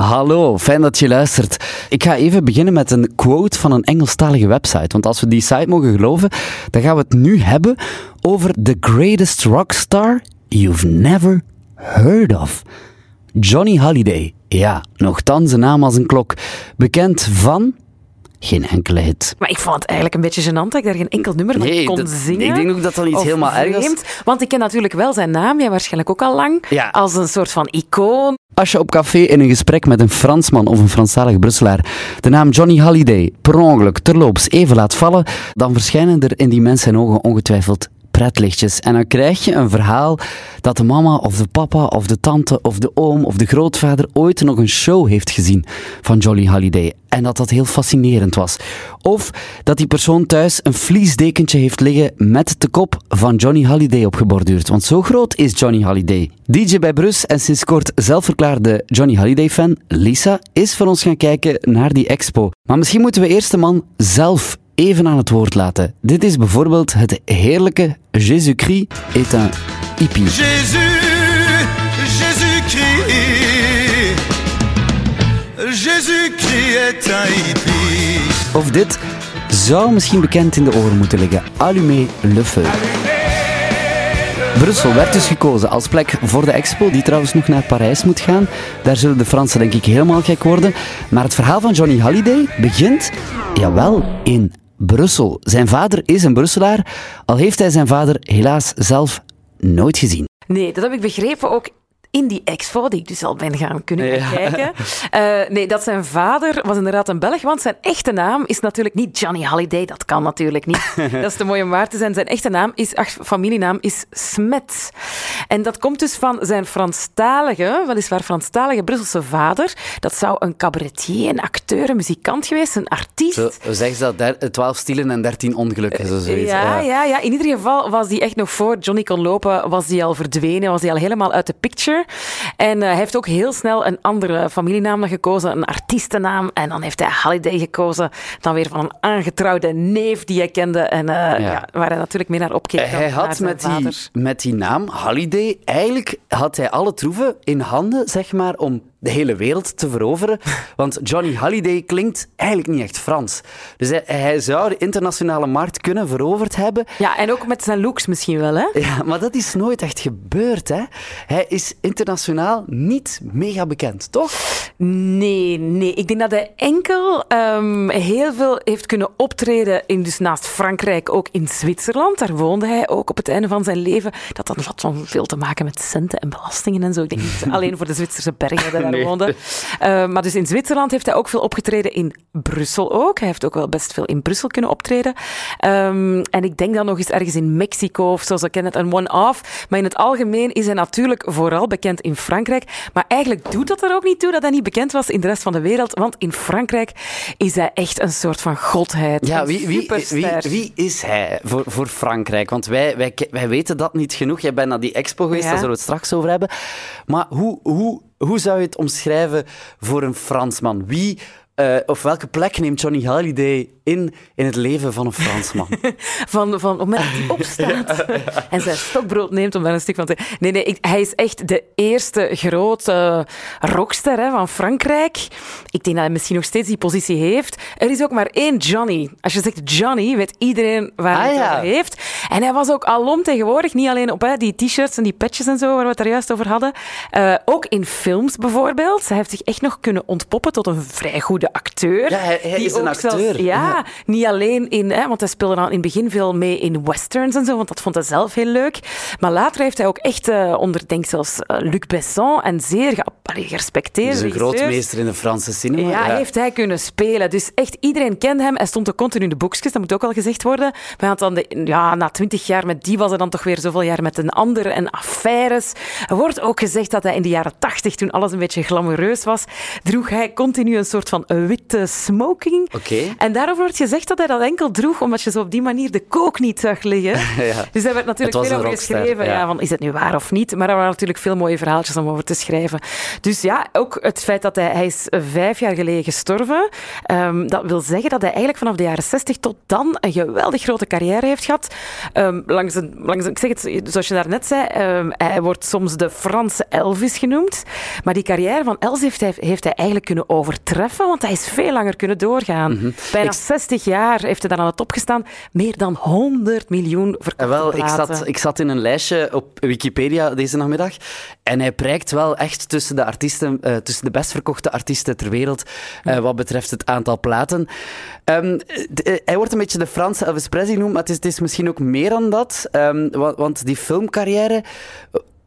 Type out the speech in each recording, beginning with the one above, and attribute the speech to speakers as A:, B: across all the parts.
A: Hallo, fijn dat je luistert. Ik ga even beginnen met een quote van een Engelstalige website. Want als we die site mogen geloven, dan gaan we het nu hebben over the greatest rockstar you've never heard of. Johnny Halliday. Ja, nogthans een naam als een klok. Bekend van geen enkele hit.
B: Maar ik vond het eigenlijk een beetje gênant dat ik daar geen enkel nummer van
A: Nee,
B: kon
A: dat-
B: zingen.
A: ik denk ook dat dat iets
B: Of
A: helemaal erg
B: vreemd, Want ik ken natuurlijk wel zijn naam, jij waarschijnlijk ook al lang,
A: Ja.
B: als een soort van icoon.
A: Als je op café in een gesprek met een Fransman of een Franstalig Brusselaar de naam Johnny Halliday per ongeluk terloops even laat vallen, dan verschijnen er in die mensen ogen ongetwijfeld pretlichtjes. En dan krijg je een verhaal dat de mama of de papa of de tante of de oom of de grootvader ooit nog een show heeft gezien van Johnny Halliday. En dat dat heel fascinerend was. Of dat die persoon thuis een vliesdekentje heeft liggen met de kop van Johnny Halliday opgeborduurd. Want zo groot is Johnny Halliday. DJ bij Brus en sinds kort zelfverklaarde Johnny Halliday-fan Lisa is voor ons gaan kijken naar die expo. Maar misschien moeten we eerst de man zelf even aan het woord laten. Dit is bijvoorbeeld het heerlijke Jésus-Christ est un hippie.
C: Jésus, Jésus-Christ, Jésus-Christ est un hippie.
A: Of dit zou misschien bekend in de oren moeten liggen. Allumé le feu. Brussel werd dus gekozen als plek voor de expo, die trouwens nog naar Parijs moet gaan. Daar zullen de Fransen denk ik helemaal gek worden. Maar het verhaal van Johnny Halliday begint, jawel, in Brussel. Zijn vader is een Brusselaar, al heeft hij zijn vader helaas zelf nooit gezien.
B: Nee, dat heb ik begrepen ook in die expo, die ik dus al ben gaan kunnen
A: Ja.
B: gaan kijken. Eh, nee, dat zijn vader was inderdaad een Belg, want zijn echte naam is natuurlijk niet Johnny Halliday. Dat kan natuurlijk niet. dat is te mooi om waar te zijn. Zijn echte naam is, ach, familienaam is Smets. En dat komt dus van zijn Franstalige, weliswaar Franstalige Brusselse vader. Dat zou een cabaretier, een acteur, een muzikant geweest, een artiest.
A: Zo, zeggen ze dat, 12 stielen en 13 ongelukken, zo zoiets.
B: Ja, ja, ja. In ieder geval was die echt nog voor Johnny kon lopen, was die al verdwenen, was die al helemaal uit de picture. En eh, hij heeft ook heel snel een andere familienaam dan gekozen, een artiestennaam. En dan heeft hij Halliday gekozen, dan weer van een aangetrouwde neef die hij kende en eh, ja. waar hij natuurlijk mee naar opkeek. dan
A: Hij had met die, met die naam, Halliday, eigenlijk had hij alle troeven in handen, zeg maar, om de hele wereld te veroveren. Want Johnny Halliday klinkt eigenlijk niet echt Frans. Dus hij, hij zou de internationale markt kunnen veroverd hebben.
B: Ja, en ook met zijn looks misschien wel, hè?
A: Ja, maar dat is nooit echt gebeurd, hè. Hij is internationaal niet mega bekend, toch?
B: Nee, nee. Ik denk dat hij enkel ehm, heel veel heeft kunnen optreden in, dus naast Frankrijk, ook in Zwitserland. Daar woonde hij ook op het einde van zijn leven. Dat had veel te maken met centen en belastingen en zo. Ik denk niet alleen voor de Zwitserse bergen
A: Nee.
B: woonde. Eh, maar dus in Zwitserland heeft hij ook veel opgetreden in Brussel ook. Hij heeft ook wel best veel in Brussel kunnen optreden. Ehm, en ik denk dan nog eens ergens in Mexico of zo, zo ken het een one-off. Maar in het algemeen is hij natuurlijk vooral bekend in Frankrijk. Maar eigenlijk doet dat er ook niet toe dat hij niet bekend was in de rest van de wereld. Want in Frankrijk is hij echt een soort van godheid.
A: Ja, wie, wie, wie, is hij voor, voor Frankrijk? Want wij, wij, wij weten dat niet genoeg. Jij bent naar die expo geweest,
B: Ja.
A: daar zullen we het straks over hebben. Maar hoe, hoe, hoe zou je het omschrijven voor een Fransman? Wie eh, of welke plek neemt Johnny Halliday in, in het leven van een Fransman?
B: Van, van op het moment dat hij opstaat en zijn stokbrood neemt om daar een stuk van te... Nee, nee, ik- hij is echt de eerste grote rockster hè, van Frankrijk. Ik denk dat hij misschien nog steeds die positie heeft. Er is ook maar één Johnny. Als je zegt Johnny, weet iedereen waar hij
A: Ah,
B: het
A: ja.
B: over heeft. En hij was ook alom tegenwoordig, niet alleen op hè, die t-shirts en die patches en zo, waar we het daar juist over hadden. Eh, ook in films bijvoorbeeld. Hij heeft zich echt nog kunnen ontpoppen tot een vrij goede acteur.
A: Ja, hij- hij
B: Die
A: is een
B: zelfs-
A: acteur.
B: ja,
A: Ja.
B: niet alleen in, hè, want hij speelde dan in het begin veel mee in westerns en zo, want dat vond hij zelf heel leuk. Maar later heeft hij ook echt eh, onder, denk zelfs eh, Luc Besson, en zeer ge- allee, gerespecteerd
A: Hij is een grootmeester in de Franse cinema.
B: Ja, heeft hij kunnen spelen. Dus echt iedereen kende hem. Hij stond ook continu in de boekjes, dat moet ook wel gezegd worden. Maar had dan de, ja, na twintig jaar met die was hij dan toch weer zoveel jaar met een ander en affaires. Er wordt ook gezegd dat hij in de jaren tachtig, toen alles een beetje glamoureus was, droeg hij continu een soort van witte smoking.
A: Oké.
B: En daarover wordt gezegd dat hij dat enkel droeg omdat je zo op die manier de kook niet zag liggen.
A: Ja.
B: Dus daar werd natuurlijk veel over geschreven.
A: ja.
B: Ja. van, is het nu waar of niet? Maar er waren natuurlijk veel mooie verhaaltjes om over te schrijven. Dus ja, ook het feit dat hij, hij is vijf jaar geleden gestorven, um, dat wil zeggen dat hij eigenlijk vanaf de jaren 60 tot dan een geweldig grote carrière heeft gehad. Um, langs een, langs een, ik zeg het zoals je daarnet zei, um, hij wordt soms de Franse Elvis genoemd. Maar die carrière van Elvis heeft hij, heeft hij eigenlijk kunnen overtreffen, want hij is veel langer kunnen doorgaan. Mm -hmm. Bijna ik... 60 jaar heeft hij dan aan het top gestaan. Meer dan 100 miljoen verkochte
A: Wel, ik zat, ik zat in een lijstje op Wikipedia deze namiddag en hij prijkt wel echt tussen de artiesten, uh, tussen de best verkochte artiesten ter wereld, uh, wat betreft het aantal platen. Um, hij wordt een beetje de Franse Elvis Presley genoemd, maar het is, het is misschien ook meer dan dat. Um, want, want die filmcarrière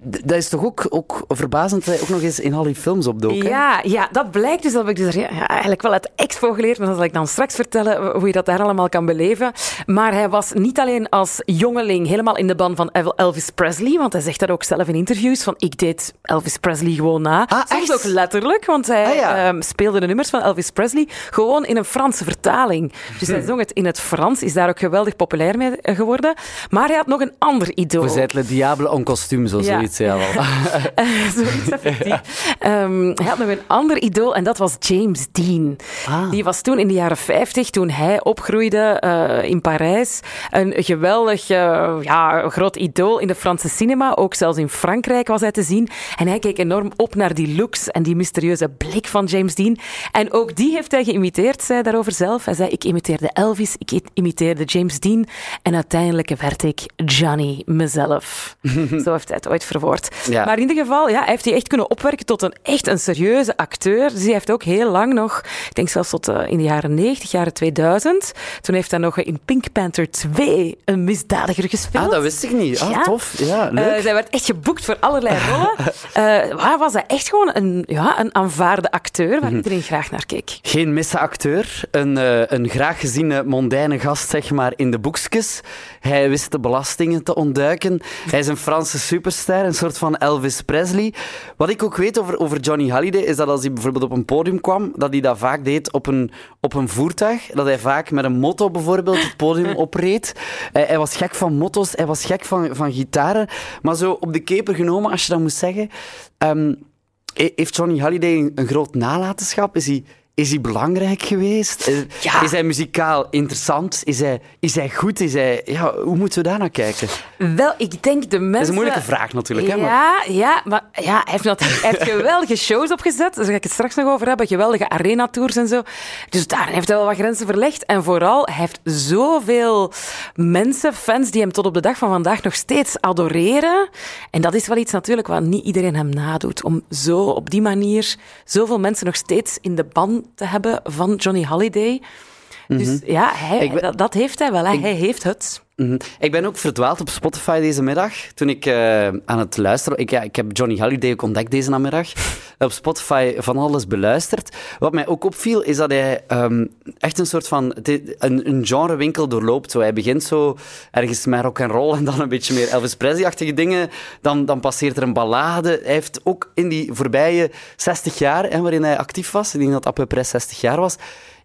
A: dat is toch ook, ook verbazend dat hij ook nog eens in al die films opdook.
B: Ja, ja, dat blijkt dus. Dat heb ik dus ja, eigenlijk wel uit expo geleerd. Maar dat zal ik dan straks vertellen hoe je dat daar allemaal kan beleven. Maar hij was niet alleen als jongeling helemaal in de ban van Elvis Presley. Want hij zegt dat ook zelf in interviews. Van ik deed Elvis Presley gewoon na.
A: Ah,
B: Soms ook letterlijk. Want hij ah, ja. um, speelde de nummers van Elvis Presley gewoon in een Franse vertaling. Dus hij zong het in het Frans. Is daar ook geweldig populair mee geworden. Maar hij had nog een ander idool.
A: Le diable en costume, zo zoiets. Wel.
B: Zoiets effectief. Um, hij had nog een ander idool en dat was James Dean.
A: Ah.
B: Die was toen in de jaren 50, toen hij opgroeide uh, in Parijs, een geweldig uh, ja, groot idool in de Franse cinema. Ook zelfs in Frankrijk was hij te zien. En hij keek enorm op naar die looks en die mysterieuze blik van James Dean. En ook die heeft hij geïmiteerd, zei daarover zelf. Hij zei, ik imiteerde Elvis, ik imiteerde James Dean en uiteindelijk werd ik Johnny mezelf. Zo heeft hij het ooit verwoord.
A: Ja.
B: Maar in ieder geval ja, heeft hij echt kunnen opwerken tot een echt een serieuze acteur. Dus hij heeft ook heel lang nog, ik denk zelfs tot uh, in de jaren 90, jaren 2000. Toen heeft hij nog in Pink Panther 2 een misdadiger gespeeld.
A: Ah, dat wist ik niet. Ah,
B: ja.
A: tof. Ja, leuk.
B: Uh, zij werd echt geboekt voor allerlei rollen. uh, waar was hij echt gewoon een, ja, een aanvaarde acteur waar mm-hmm. iedereen graag naar keek.
A: Geen misacteur. Een, een graag geziene mondaine gast, zeg maar, in de boekjes. Hij wist de belastingen te ontduiken. Hij is een Franse superster, een soort van Elvis Presley. Wat ik ook weet over, over Johnny Halliday, is dat als hij bijvoorbeeld op een podium kwam, dat hij dat vaak deed op een, op een voertuig. Dat hij vaak met een motto bijvoorbeeld het podium opreed. Hij, hij was gek van motto's, hij was gek van, van gitaren. Maar zo op de keper genomen, als je dat moet zeggen... Um, heeft Johnny Halliday een, een groot nalatenschap? Is hij is hij belangrijk geweest?
B: Ja.
A: Is hij muzikaal interessant? Is hij, is hij goed? Is hij, ja, hoe moeten we daar naar kijken?
B: Wel, ik denk de mensen... Dat
A: is een moeilijke vraag natuurlijk.
B: Ja,
A: hè, maar...
B: ja, maar ja, hij, heeft natuurlijk, hij heeft geweldige shows opgezet. Daar ga ik het straks nog over hebben. Geweldige arena-tours en zo. Dus daar heeft hij wel wat grenzen verlegd. En vooral, hij heeft zoveel mensen, fans, die hem tot op de dag van vandaag nog steeds adoreren. En dat is wel iets natuurlijk wat niet iedereen hem nadoet. Om zo op die manier zoveel mensen nog steeds in de band te hebben van Johnny Holiday. Dus mm -hmm. ja, hij, dat, dat, heeft hij wel. Ik, hij heeft het.
A: -hmm. Ik ben ook verdwaald op Spotify deze middag. Toen ik uh, aan het luisteren... Ik, ja, ik heb Johnny Holiday ook ontdekt deze namiddag. op Spotify van alles beluisterd. Wat mij ook opviel, is dat hij um, echt een soort van... Een, een genrewinkel doorloopt. Zo, hij begint zo ergens met rock and roll en dan een beetje meer Elvis Presley-achtige dingen. Dan, dan passeert er een ballade. Hij heeft ook in die voorbije 60 jaar, waarin hij actief was, ik denk dat Press 60 jaar was,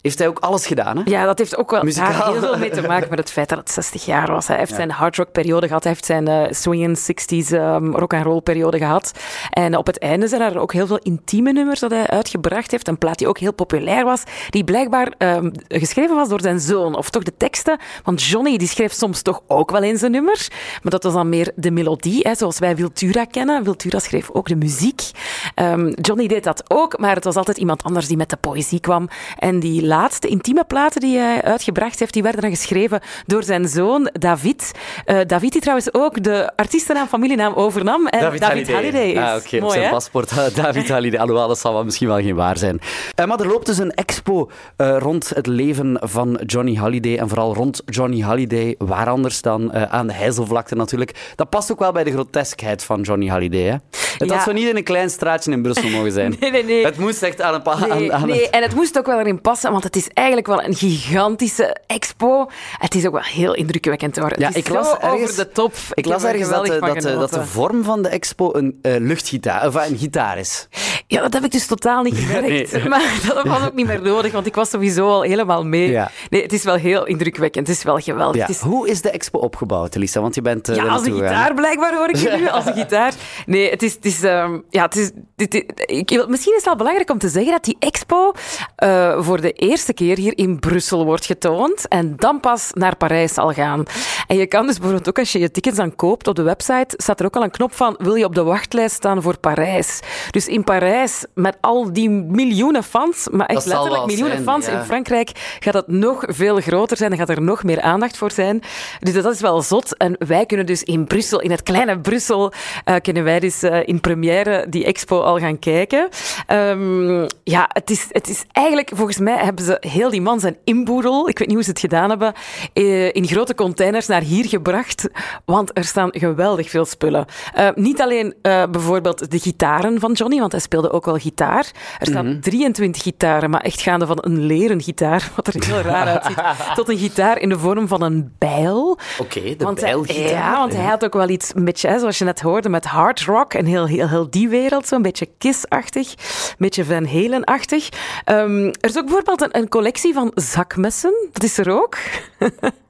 A: heeft hij ook alles gedaan. Hè?
B: Ja, dat heeft ook wel daar heel veel mee te maken met het feit dat het 60 jaar was. Hij heeft ja. zijn hardrock periode gehad, hij heeft zijn uh, swinging 60s um, rock and roll periode gehad. En op het einde zijn er ook heel veel intieme nummers dat hij uitgebracht heeft. Een plaat die ook heel populair was, die blijkbaar um, geschreven was door zijn zoon, of toch de teksten. Want Johnny die schreef soms toch ook wel eens een nummer, maar dat was dan meer de melodie, hè, zoals wij Wiltura kennen. Wiltura schreef ook de muziek. Um, Johnny deed dat ook, maar het was altijd iemand anders die met de poëzie kwam en die laatste intieme platen die hij uitgebracht heeft, die werden dan geschreven door zijn zoon David. Uh, David die trouwens ook de artiestennaam, familienaam overnam. En
A: David,
B: David Halliday.
A: Halliday is. Ah, okay. Mooi, op zijn
B: hè?
A: paspoort David Halliday. Alhoewel, dat zal wel misschien wel geen waar zijn. Uh, maar er loopt dus een expo uh, rond het leven van Johnny Halliday. En vooral rond Johnny Halliday. Waar anders dan aan de Heizelvlakte natuurlijk. Dat past ook wel bij de groteskheid van Johnny Halliday. Hè? Het had zo niet in een klein straatje in Brussel mogen zijn.
B: nee, nee, nee.
A: Het moest echt aan een paar...
B: Nee,
A: aan, aan
B: nee.
A: het...
B: en het moest ook wel erin passen, want het is eigenlijk wel een gigantische expo. Het is ook wel heel indrukwekkend hoor. Het
A: Ja, ik las ergens-
B: over de top.
A: Ik las
B: er
A: ergens dat, dat, de, dat de
B: genoten.
A: vorm van de expo een eh, luchtgitaar, of een gitaar is.
B: Ja, dat heb ik dus totaal niet gemerkt.
A: Nee.
B: Maar dat was ook niet meer nodig, want ik was sowieso al helemaal mee.
A: Ja.
B: Nee, het is wel heel indrukwekkend. Het is wel geweldig.
A: Ja.
B: Het is
A: Hoe is de expo opgebouwd, Lisa? Want je bent eh,
B: Ja, als een gitaar blijkbaar hoor ik je nu. Als een gitaar. Nee, het is... Is ehm, ja, het is dit, dit- ik, misschien is het wel belangrijk om te zeggen dat die expo eh, voor de eerste keer hier in Brussel wordt getoond en dan pas naar Parijs zal gaan. En je kan dus bijvoorbeeld ook als je je tickets dan koopt op de website, staat er ook al een knop van wil je op de wachtlijst staan voor Parijs. Dus in Parijs, met al die miljoenen fans, maar echt letterlijk miljoenen
A: zijn,
B: fans
A: ja.
B: in Frankrijk, gaat dat nog veel groter zijn. Dan gaat er nog meer aandacht voor zijn. Dus dat is wel zot. En wij kunnen dus in Brussel, in het kleine Brussel, eh, kunnen wij dus eh, in première die expo al gaan kijken. Ehm, ja, het is, het is eigenlijk, volgens mij hebben ze heel die man zijn inboedel, ik weet niet hoe ze het gedaan hebben, eh, in grote containers naar hier gebracht. Want er staan geweldig veel spullen. Eh, niet alleen eh, bijvoorbeeld de gitaren van Johnny, want hij speelde ook wel gitaar. Er staan 23 gitaren, maar echt gaande van een leren gitaar, wat er heel raar uitziet, tot een gitaar in de vorm van een bijl.
A: Oké, de
B: Want hij-
A: bijlgitaar.
B: Ja, want hij had ook wel iets, hè, zoals je net hoorde, met hard rock en heel, heel, heel die wereld, zo'n beetje Kiss-achtig, een beetje Van Halen-achtig. Ehm, er is ook bijvoorbeeld een, een collectie van zakmessen, dat is er ook.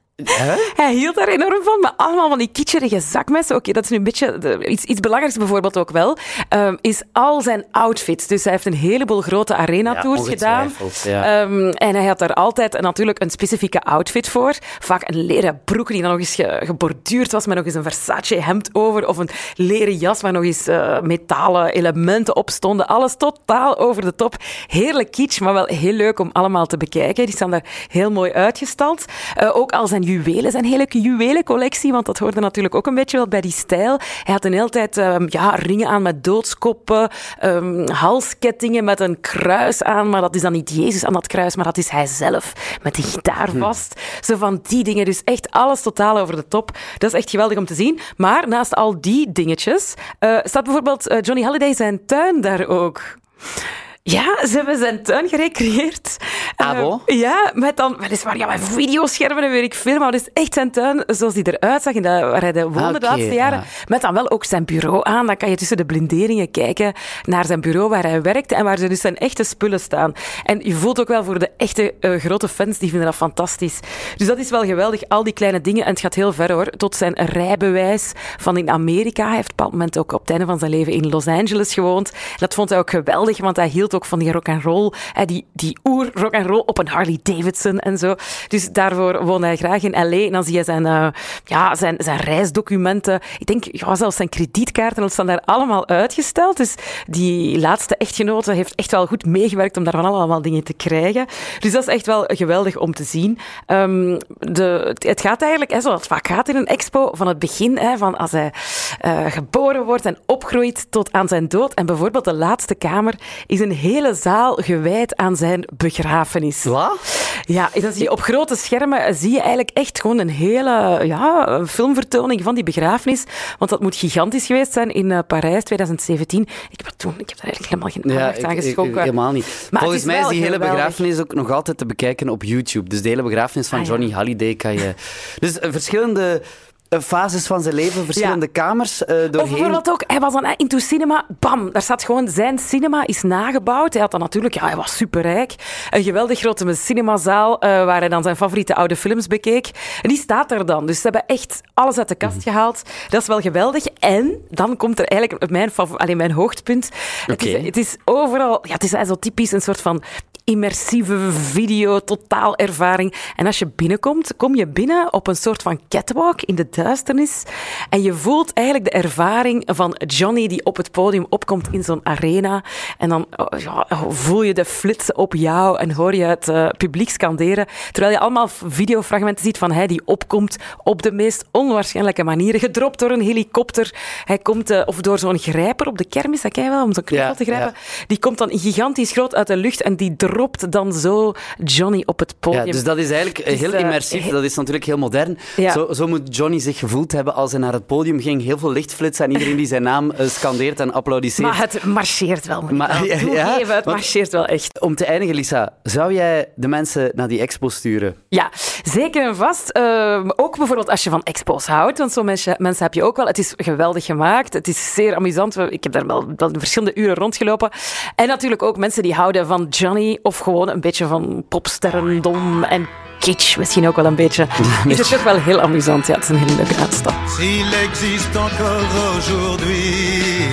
B: Hij hield daar enorm van, maar allemaal van die kitscherige zakmessen. Oké, dat is nu een beetje de- iets, iets belangrijks bijvoorbeeld ook wel, ehm, is al zijn outfits. Dus hij heeft een heleboel grote arena-tours
A: Ja,
B: gedaan.
A: ja.
B: Ehm, en hij had daar altijd natuurlijk een specifieke outfit voor. Vaak een leren broek die dan nog eens ge- geborduurd was met nog eens een Versace-hemd over. Of een leren jas waar nog eens eh, metalen elementen op stonden. Alles totaal over de top. Heerlijk kitsch, maar wel heel leuk om allemaal te bekijken. Die staan daar heel mooi uitgestald. Eh, ook al zijn juwelen, zijn hele juwelencollectie, want dat hoorde natuurlijk ook een beetje wel bij die stijl. Hij had een hele tijd ehm, ja, ringen aan met doodskoppen, ehm, halskettingen met een kruis aan, maar dat is dan niet Jezus aan dat kruis, maar dat is hij zelf met de gitaar vast. Zo van die dingen, dus echt alles totaal over de top. Dat is echt geweldig om te zien. Maar naast al die dingetjes eh, staat bijvoorbeeld eh, Johnny Halliday zijn tuin daar ook. Ja, ze hebben zijn tuin gerecreëerd.
A: Ah,
B: Eh,
A: bon?
B: ja, met dan weliswaar ja, met videoschermen en weet ik veel, maar het is echt zijn tuin zoals die eruit zag de, waar hij de woonde
A: Ah,
B: de
A: oké,
B: laatste jaren.
A: ja.
B: Met dan wel ook zijn bureau aan. Dan kan je tussen de blinderingen kijken naar zijn bureau waar hij werkte en waar ze dus zijn echte spullen staan. En je voelt ook wel voor de echte eh, grote fans, die vinden dat fantastisch. Dus dat is wel geweldig, al die kleine dingen. En het gaat heel ver hoor, tot zijn rijbewijs van in Amerika. Hij heeft op een bepaald moment ook op het einde van zijn leven in Los Angeles gewoond. Dat vond hij ook geweldig, want hij hield ook van die rock and roll, die, die oer rock and roll op een Harley Davidson en zo. Dus daarvoor woonde hij graag in LA. En dan zie je zijn, eh, ja, zijn, zijn reisdocumenten. Ik denk, ja, zelfs zijn kredietkaarten, dat staan daar allemaal uitgesteld. Dus die laatste echtgenote heeft echt wel goed meegewerkt om daarvan allemaal dingen te krijgen. Dus dat is echt wel geweldig om te zien. Ehm, de, het gaat eigenlijk, hè, zoals het vaak gaat in een expo, van het begin, hè, van als hij eh, geboren wordt en opgroeit tot aan zijn dood. En bijvoorbeeld de laatste kamer is een hele zaal gewijd aan zijn begrafenis.
A: Wat?
B: Ja, dan zie je op grote schermen eh, zie je eigenlijk echt gewoon een hele ja, filmvertoning van die begrafenis. Want dat moet gigantisch geweest zijn in eh, Parijs 2017. Ik heb, toen, ik heb daar eigenlijk helemaal geen aandacht aan geschonken.
A: helemaal niet.
B: Maar
A: Volgens mij is die hele
B: geweldig.
A: begrafenis ook nog altijd te bekijken op YouTube. Dus de hele begrafenis van
B: Ah, ja.
A: Johnny Halliday kan je... Dus eh, verschillende fases van zijn leven, verschillende kamers eh
B: Of
A: doorheen.
B: bijvoorbeeld ook, hij was dan eh, into cinema, bam, daar staat gewoon, zijn cinema is nagebouwd. Hij had dan natuurlijk, ja, hij was superrijk. Een geweldig grote cinemazaal, eh, waar hij dan zijn favoriete oude films bekeek. En die staat er dan. Dus ze hebben echt alles uit de kast
A: Mhm.
B: gehaald. Dat is wel geweldig. En dan komt er eigenlijk mijn, fav- allee, mijn hoogtepunt. Het, is, het is overal, ja, het is zo typisch een soort van immersieve video, totaalervaring. En als je binnenkomt, kom je binnen op een soort van catwalk in de duisternis. En je voelt eigenlijk de ervaring van Johnny die op het podium opkomt in zo'n arena. En dan oh, ja, voel je de flitsen op jou en hoor je het eh, publiek scanderen. Terwijl je allemaal videofragmenten ziet van hij die opkomt op de meest onwaarschijnlijke manieren. Gedropt door een helikopter. Hij komt, eh, of door zo'n grijper op de kermis, dat ken je wel, om zo'n knuffel
A: Ja,
B: te grijpen. Die komt dan gigantisch groot uit de lucht en die dropt propt dan zo Johnny op het podium.
A: Ja, dus dat is eigenlijk heel
B: eh,
A: immersief. Dat is natuurlijk heel modern.
B: Ja.
A: Zo, zo moet Johnny zich gevoeld hebben als hij naar het podium ging. Heel veel lichtflitsen en iedereen die zijn naam eh, scandeert en applaudisseert.
B: Maar het marcheert wel, moet
A: Maar-
B: wel
A: ja, ja,
B: toegeven. Het marcheert wel echt.
A: Om te eindigen, Lisa, zou jij de mensen naar die expo sturen?
B: Ja, zeker en vast. Ehm, ook bijvoorbeeld als je van expos houdt, want zo'n mensen, mensen heb je ook wel. Het is geweldig gemaakt. Het is zeer amusant. Ik heb daar wel, wel verschillende uren rondgelopen. En natuurlijk ook mensen die houden van Johnny of gewoon een beetje van popsterrendom en kitsch misschien ook wel een beetje. Is het toch wel heel amusant. Ja, het is een hele leuke uitstap.
C: S'il existe encore aujourd'hui,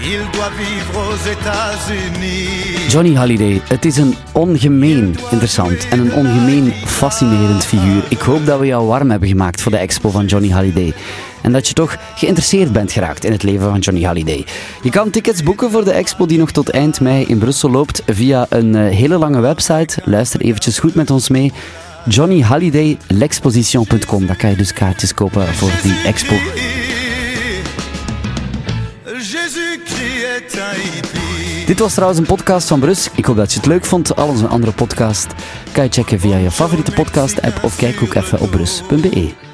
C: il doit vivre aux États-Unis.
A: Johnny Halliday, het is een ongemeen interessant en een ongemeen fascinerend figuur. Ik hoop dat we jou warm hebben gemaakt voor de expo van Johnny Halliday. En dat je toch geïnteresseerd bent geraakt in het leven van Johnny Halliday. Je kan tickets boeken voor de expo die nog tot eind mei in Brussel loopt via een eh, hele lange website. Luister eventjes goed met ons mee. Johnny Halliday, l'exposition.com. Daar kan je dus kaartjes kopen voor die expo. Dit was trouwens een podcast van Brus. Ik hoop dat je het leuk vond. Al onze andere podcast kan je checken via je favoriete podcast-app of kijk ook even op brus.be.